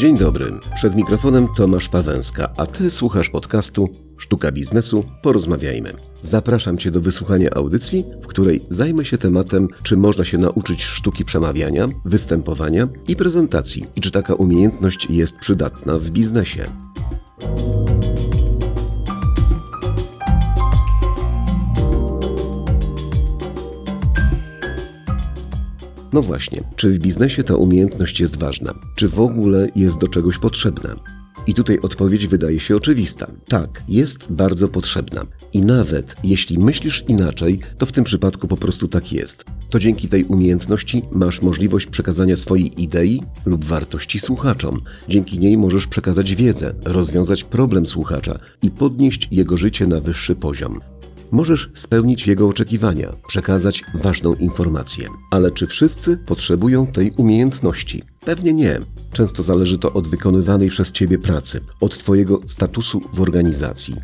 Dzień dobry. Przed mikrofonem Tomasz Pawęska, a ty słuchasz podcastu Sztuka Biznesu Porozmawiajmy. Zapraszam cię do wysłuchania audycji, w której zajmę się tematem, czy można się nauczyć sztuki przemawiania, występowania i prezentacji i czy taka umiejętność jest przydatna w biznesie. No właśnie, czy w biznesie ta umiejętność jest ważna? Czy w ogóle jest do czegoś potrzebna? I tutaj odpowiedź wydaje się oczywista. Tak, jest bardzo potrzebna. I nawet jeśli myślisz inaczej, to w tym przypadku po prostu tak jest. To dzięki tej umiejętności masz możliwość przekazania swojej idei lub wartości słuchaczom. Dzięki niej możesz przekazać wiedzę, rozwiązać problem słuchacza i podnieść jego życie na wyższy poziom. Możesz spełnić jego oczekiwania, przekazać ważną informację. Ale czy wszyscy potrzebują tej umiejętności? Pewnie nie. Często zależy to od wykonywanej przez ciebie pracy, od twojego statusu w organizacji.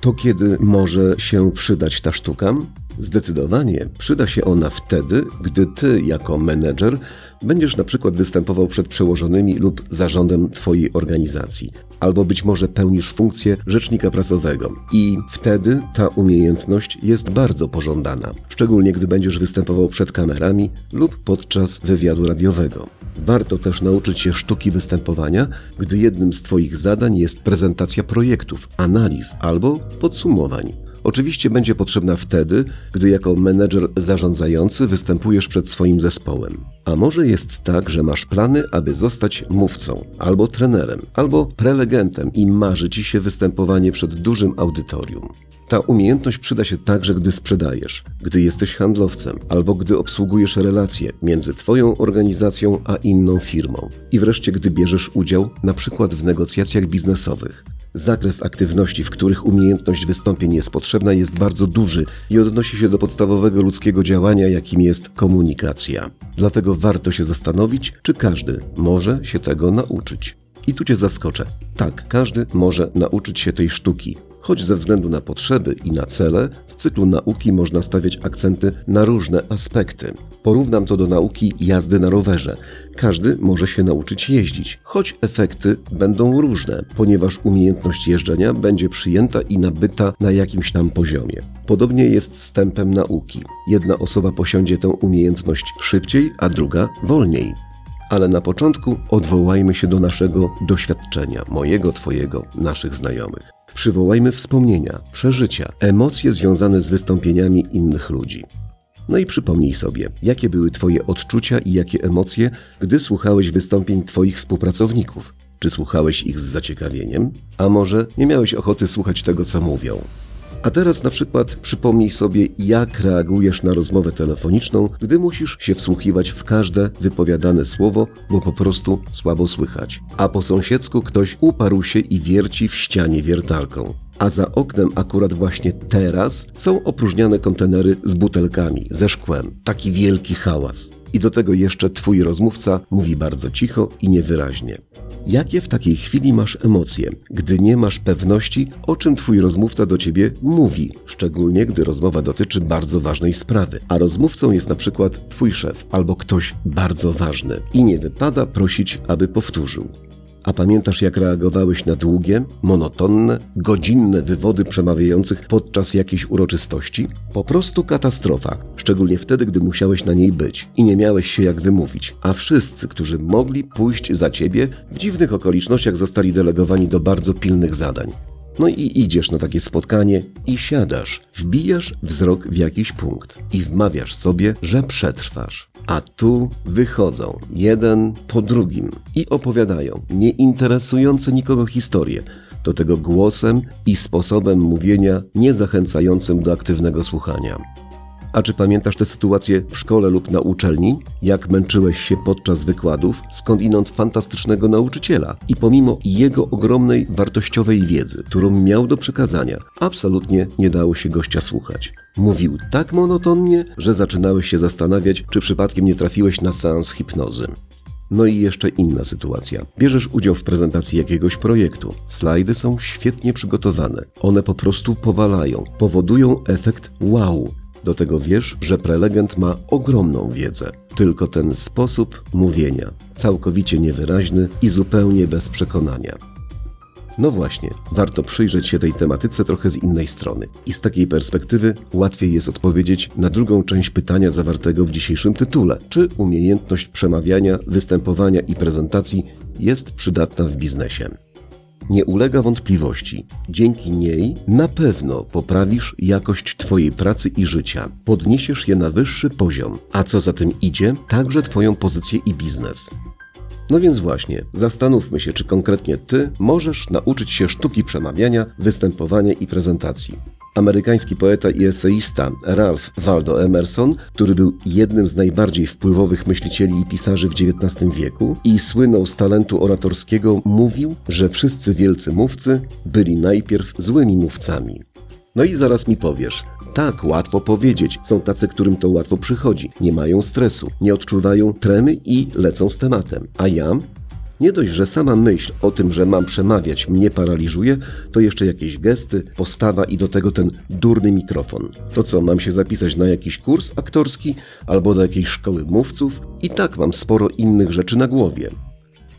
To kiedy może się przydać ta sztuka? Zdecydowanie przyda się ona wtedy, gdy ty, jako menedżer, będziesz na przykład występował przed przełożonymi lub zarządem twojej organizacji, albo być może pełnisz funkcję rzecznika prasowego. I wtedy ta umiejętność jest bardzo pożądana, szczególnie gdy będziesz występował przed kamerami lub podczas wywiadu radiowego. Warto też nauczyć się sztuki występowania, gdy jednym z Twoich zadań jest prezentacja projektów, analiz albo podsumowań. Oczywiście będzie potrzebna wtedy, gdy jako menedżer zarządzający występujesz przed swoim zespołem. A może jest tak, że masz plany, aby zostać mówcą, albo trenerem, albo prelegentem i marzy ci się występowanie przed dużym audytorium. Ta umiejętność przyda się także, gdy sprzedajesz, gdy jesteś handlowcem albo gdy obsługujesz relacje między Twoją organizacją a inną firmą. I wreszcie, gdy bierzesz udział na przykład w negocjacjach biznesowych. Zakres aktywności, w których umiejętność wystąpień jest potrzebna, jest bardzo duży i odnosi się do podstawowego ludzkiego działania, jakim jest komunikacja. Dlatego warto się zastanowić, czy każdy może się tego nauczyć. I tu Cię zaskoczę. Tak, każdy może nauczyć się tej sztuki choć ze względu na potrzeby i na cele w cyklu nauki można stawiać akcenty na różne aspekty. Porównam to do nauki jazdy na rowerze. Każdy może się nauczyć jeździć, choć efekty będą różne, ponieważ umiejętność jeżdżenia będzie przyjęta i nabyta na jakimś tam poziomie. Podobnie jest z tempem nauki. Jedna osoba posiądzie tę umiejętność szybciej, a druga wolniej. Ale na początku odwołajmy się do naszego doświadczenia, mojego, Twojego, naszych znajomych. Przywołajmy wspomnienia, przeżycia, emocje związane z wystąpieniami innych ludzi. No i przypomnij sobie, jakie były Twoje odczucia i jakie emocje, gdy słuchałeś wystąpień Twoich współpracowników. Czy słuchałeś ich z zaciekawieniem? A może nie miałeś ochoty słuchać tego, co mówią? A teraz na przykład przypomnij sobie, jak reagujesz na rozmowę telefoniczną, gdy musisz się wsłuchiwać w każde wypowiadane słowo, bo po prostu słabo słychać. A po sąsiedzku ktoś uparł się i wierci w ścianie wiertarką. A za oknem akurat właśnie teraz są opróżniane kontenery z butelkami, ze szkłem. Taki wielki hałas. I do tego jeszcze twój rozmówca mówi bardzo cicho i niewyraźnie. Jakie w takiej chwili masz emocje, gdy nie masz pewności, o czym twój rozmówca do ciebie mówi, szczególnie gdy rozmowa dotyczy bardzo ważnej sprawy, a rozmówcą jest na przykład twój szef albo ktoś bardzo ważny i nie wypada prosić, aby powtórzył. A pamiętasz, jak reagowałeś na długie, monotonne, godzinne wywody przemawiających podczas jakiejś uroczystości? Po prostu katastrofa, szczególnie wtedy, gdy musiałeś na niej być i nie miałeś się jak wymówić, a wszyscy, którzy mogli pójść za ciebie, w dziwnych okolicznościach zostali delegowani do bardzo pilnych zadań. No i idziesz na takie spotkanie i siadasz, wbijasz wzrok w jakiś punkt i wmawiasz sobie, że przetrwasz. A tu wychodzą jeden po drugim i opowiadają nieinteresujące nikogo historie, do tego głosem i sposobem mówienia niezachęcającym do aktywnego słuchania. A czy pamiętasz tę sytuację w szkole lub na uczelni? Jak męczyłeś się podczas wykładów, skądinąd fantastycznego nauczyciela i pomimo jego ogromnej wartościowej wiedzy, którą miał do przekazania, absolutnie nie dało się gościa słuchać. Mówił tak monotonnie, że zaczynałeś się zastanawiać, czy przypadkiem nie trafiłeś na seans hipnozy. No i jeszcze inna sytuacja. Bierzesz udział w prezentacji jakiegoś projektu. Slajdy są świetnie przygotowane. One po prostu powalają, powodują efekt wow. Do tego wiesz, że prelegent ma ogromną wiedzę. tylko ten sposób mówienia, całkowicie niewyraźny i zupełnie bez przekonania. No właśnie, warto przyjrzeć się tej tematyce trochę z innej strony. I z takiej perspektywy łatwiej jest odpowiedzieć na drugą część pytania zawartego w dzisiejszym tytule: czy umiejętność przemawiania, występowania i prezentacji jest przydatna w biznesie? Nie ulega wątpliwości, dzięki niej na pewno poprawisz jakość Twojej pracy i życia, podniesiesz je na wyższy poziom, a co za tym idzie, także Twoją pozycję i biznes. No więc właśnie, zastanówmy się, czy konkretnie Ty możesz nauczyć się sztuki przemawiania, występowania i prezentacji. Amerykański poeta i eseista Ralph Waldo Emerson, który był jednym z najbardziej wpływowych myślicieli i pisarzy w XIX wieku i słynął z talentu oratorskiego, mówił, że wszyscy wielcy mówcy byli najpierw złymi mówcami. No i zaraz mi powiesz, tak, łatwo powiedzieć. Są tacy, którym to łatwo przychodzi. Nie mają stresu, nie odczuwają tremy i lecą z tematem. A ja? Nie dość, że sama myśl o tym, że mam przemawiać, mnie paraliżuje, to jeszcze jakieś gesty, postawa i do tego ten durny mikrofon. To co, mam się zapisać na jakiś kurs aktorski albo do jakiejś szkoły mówców? I tak mam sporo innych rzeczy na głowie.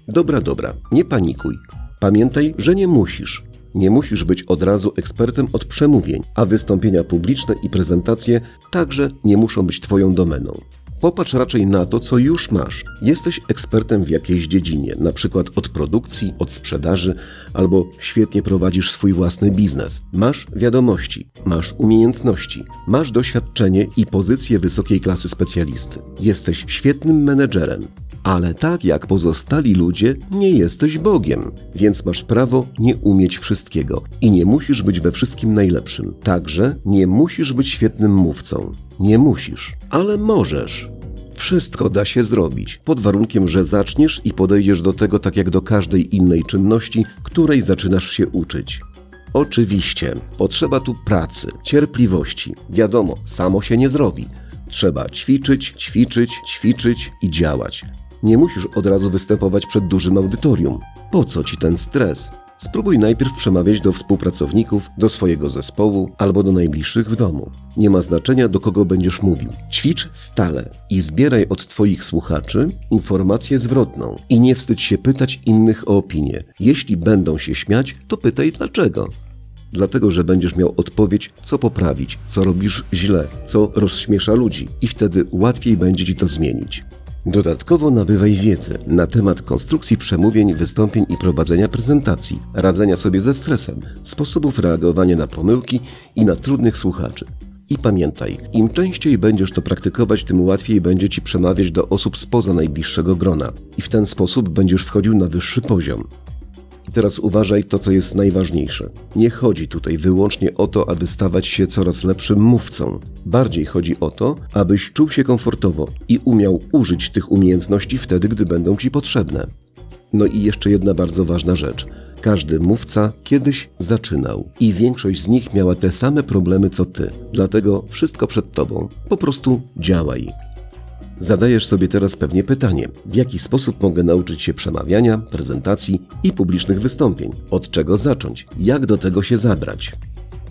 Dobra, dobra, nie panikuj. Pamiętaj, że nie musisz. Nie musisz być od razu ekspertem od przemówień, a wystąpienia publiczne i prezentacje także nie muszą być Twoją domeną. Popatrz raczej na to, co już masz. Jesteś ekspertem w jakiejś dziedzinie, na przykład od produkcji, od sprzedaży, albo świetnie prowadzisz swój własny biznes. Masz wiadomości, masz umiejętności, masz doświadczenie i pozycję wysokiej klasy specjalisty. Jesteś świetnym menedżerem, ale tak jak pozostali ludzie, nie jesteś Bogiem, więc masz prawo nie umieć wszystkiego i nie musisz być we wszystkim najlepszym. Także nie musisz być świetnym mówcą. Nie musisz, ale możesz. Wszystko da się zrobić, pod warunkiem, że zaczniesz i podejdziesz do tego tak jak do każdej innej czynności, której zaczynasz się uczyć. Oczywiście, potrzeba tu pracy, cierpliwości. Wiadomo, samo się nie zrobi. Trzeba ćwiczyć, ćwiczyć, ćwiczyć i działać. Nie musisz od razu występować przed dużym audytorium. Po co ci ten stres? Spróbuj najpierw przemawiać do współpracowników, do swojego zespołu albo do najbliższych w domu. Nie ma znaczenia, do kogo będziesz mówił. Ćwicz stale i zbieraj od Twoich słuchaczy informację zwrotną. I nie wstydź się pytać innych o opinię. Jeśli będą się śmiać, to pytaj dlaczego. Dlatego, że będziesz miał odpowiedź, co poprawić, co robisz źle, co rozśmiesza ludzi, i wtedy łatwiej będzie ci to zmienić. Dodatkowo nabywaj wiedzy na temat konstrukcji przemówień, wystąpień i prowadzenia prezentacji, radzenia sobie ze stresem, sposobów reagowania na pomyłki i na trudnych słuchaczy. I pamiętaj, im częściej będziesz to praktykować, tym łatwiej będzie ci przemawiać do osób spoza najbliższego grona i w ten sposób będziesz wchodził na wyższy poziom. I teraz uważaj to, co jest najważniejsze. Nie chodzi tutaj wyłącznie o to, aby stawać się coraz lepszym mówcą. Bardziej chodzi o to, abyś czuł się komfortowo i umiał użyć tych umiejętności wtedy, gdy będą ci potrzebne. No i jeszcze jedna bardzo ważna rzecz. Każdy mówca kiedyś zaczynał i większość z nich miała te same problemy co ty. Dlatego wszystko przed tobą. Po prostu działaj. Zadajesz sobie teraz pewnie pytanie, w jaki sposób mogę nauczyć się przemawiania, prezentacji i publicznych wystąpień? Od czego zacząć? Jak do tego się zabrać?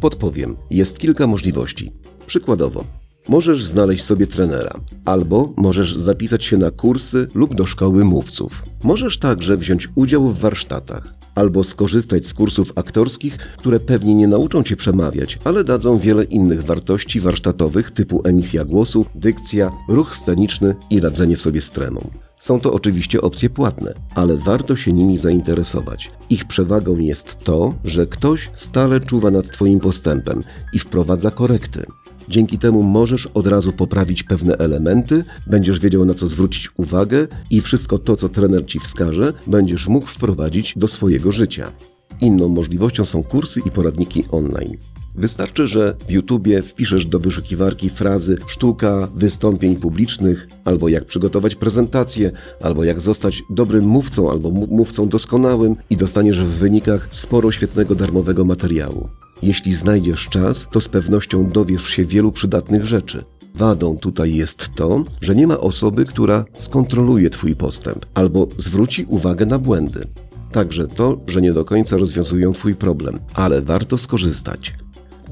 Podpowiem, jest kilka możliwości. Przykładowo, możesz znaleźć sobie trenera, albo możesz zapisać się na kursy lub do szkoły mówców. Możesz także wziąć udział w warsztatach albo skorzystać z kursów aktorskich, które pewnie nie nauczą cię przemawiać, ale dadzą wiele innych wartości warsztatowych typu emisja głosu, dykcja, ruch sceniczny i radzenie sobie z tremą. Są to oczywiście opcje płatne, ale warto się nimi zainteresować. Ich przewagą jest to, że ktoś stale czuwa nad Twoim postępem i wprowadza korekty. Dzięki temu możesz od razu poprawić pewne elementy, będziesz wiedział na co zwrócić uwagę i wszystko to, co trener ci wskaże, będziesz mógł wprowadzić do swojego życia. Inną możliwością są kursy i poradniki online. Wystarczy, że w YouTubie wpiszesz do wyszukiwarki frazy sztuka wystąpień publicznych, albo jak przygotować prezentację, albo jak zostać dobrym mówcą, albo mówcą doskonałym i dostaniesz w wynikach sporo świetnego darmowego materiału. Jeśli znajdziesz czas, to z pewnością dowiesz się wielu przydatnych rzeczy. Wadą tutaj jest to, że nie ma osoby, która skontroluje Twój postęp albo zwróci uwagę na błędy. Także to, że nie do końca rozwiązują Twój problem, ale warto skorzystać.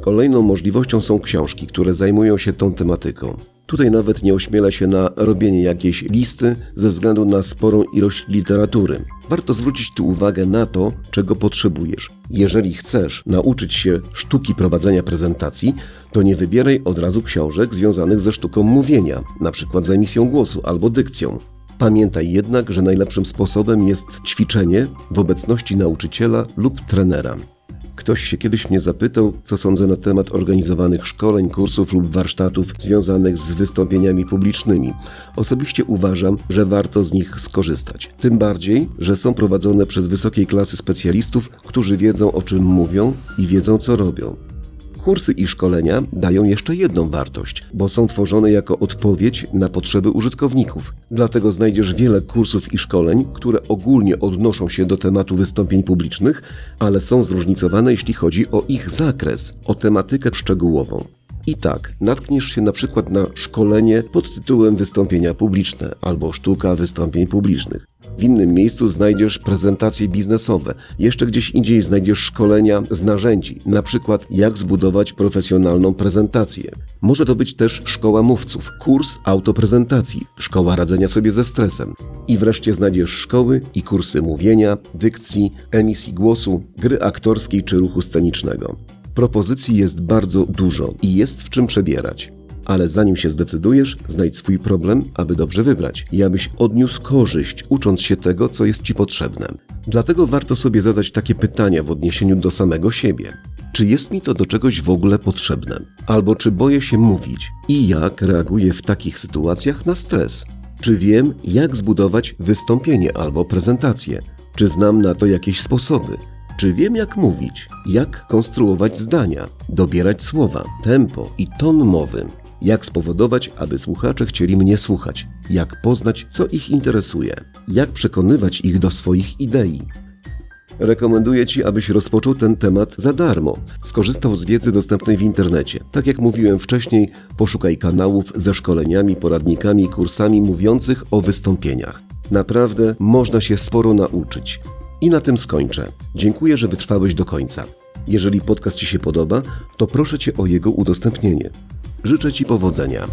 Kolejną możliwością są książki, które zajmują się tą tematyką. Tutaj nawet nie ośmiela się na robienie jakiejś listy ze względu na sporą ilość literatury. Warto zwrócić tu uwagę na to, czego potrzebujesz. Jeżeli chcesz nauczyć się sztuki prowadzenia prezentacji, to nie wybieraj od razu książek związanych ze sztuką mówienia, np. z emisją głosu albo dykcją. Pamiętaj jednak, że najlepszym sposobem jest ćwiczenie w obecności nauczyciela lub trenera. Ktoś się kiedyś mnie zapytał, co sądzę na temat organizowanych szkoleń, kursów lub warsztatów związanych z wystąpieniami publicznymi. Osobiście uważam, że warto z nich skorzystać. Tym bardziej, że są prowadzone przez wysokiej klasy specjalistów, którzy wiedzą o czym mówią i wiedzą co robią. Kursy i szkolenia dają jeszcze jedną wartość, bo są tworzone jako odpowiedź na potrzeby użytkowników. Dlatego znajdziesz wiele kursów i szkoleń, które ogólnie odnoszą się do tematu wystąpień publicznych, ale są zróżnicowane jeśli chodzi o ich zakres, o tematykę szczegółową. I tak, natkniesz się na przykład na szkolenie pod tytułem Wystąpienia publiczne albo Sztuka wystąpień publicznych. W innym miejscu znajdziesz prezentacje biznesowe, jeszcze gdzieś indziej znajdziesz szkolenia z narzędzi, na przykład jak zbudować profesjonalną prezentację. Może to być też szkoła mówców, kurs autoprezentacji, szkoła radzenia sobie ze stresem. I wreszcie znajdziesz szkoły i kursy mówienia, dykcji, emisji głosu, gry aktorskiej czy ruchu scenicznego. Propozycji jest bardzo dużo i jest w czym przebierać. Ale zanim się zdecydujesz, znajdź swój problem, aby dobrze wybrać i abyś odniósł korzyść, ucząc się tego, co jest Ci potrzebne. Dlatego warto sobie zadać takie pytania w odniesieniu do samego siebie. Czy jest mi to do czegoś w ogóle potrzebne? Albo czy boję się mówić? I jak reaguję w takich sytuacjach na stres? Czy wiem, jak zbudować wystąpienie albo prezentację? Czy znam na to jakieś sposoby? Czy wiem, jak mówić, jak konstruować zdania, dobierać słowa, tempo i ton mowy? Jak spowodować, aby słuchacze chcieli mnie słuchać? Jak poznać, co ich interesuje? Jak przekonywać ich do swoich idei? Rekomenduję Ci, abyś rozpoczął ten temat za darmo. Skorzystał z wiedzy dostępnej w internecie. Tak jak mówiłem wcześniej, poszukaj kanałów ze szkoleniami, poradnikami, kursami mówiących o wystąpieniach. Naprawdę można się sporo nauczyć. I na tym skończę. Dziękuję, że wytrwałeś do końca. Jeżeli podcast Ci się podoba, to proszę Cię o jego udostępnienie. Życzę Ci powodzenia.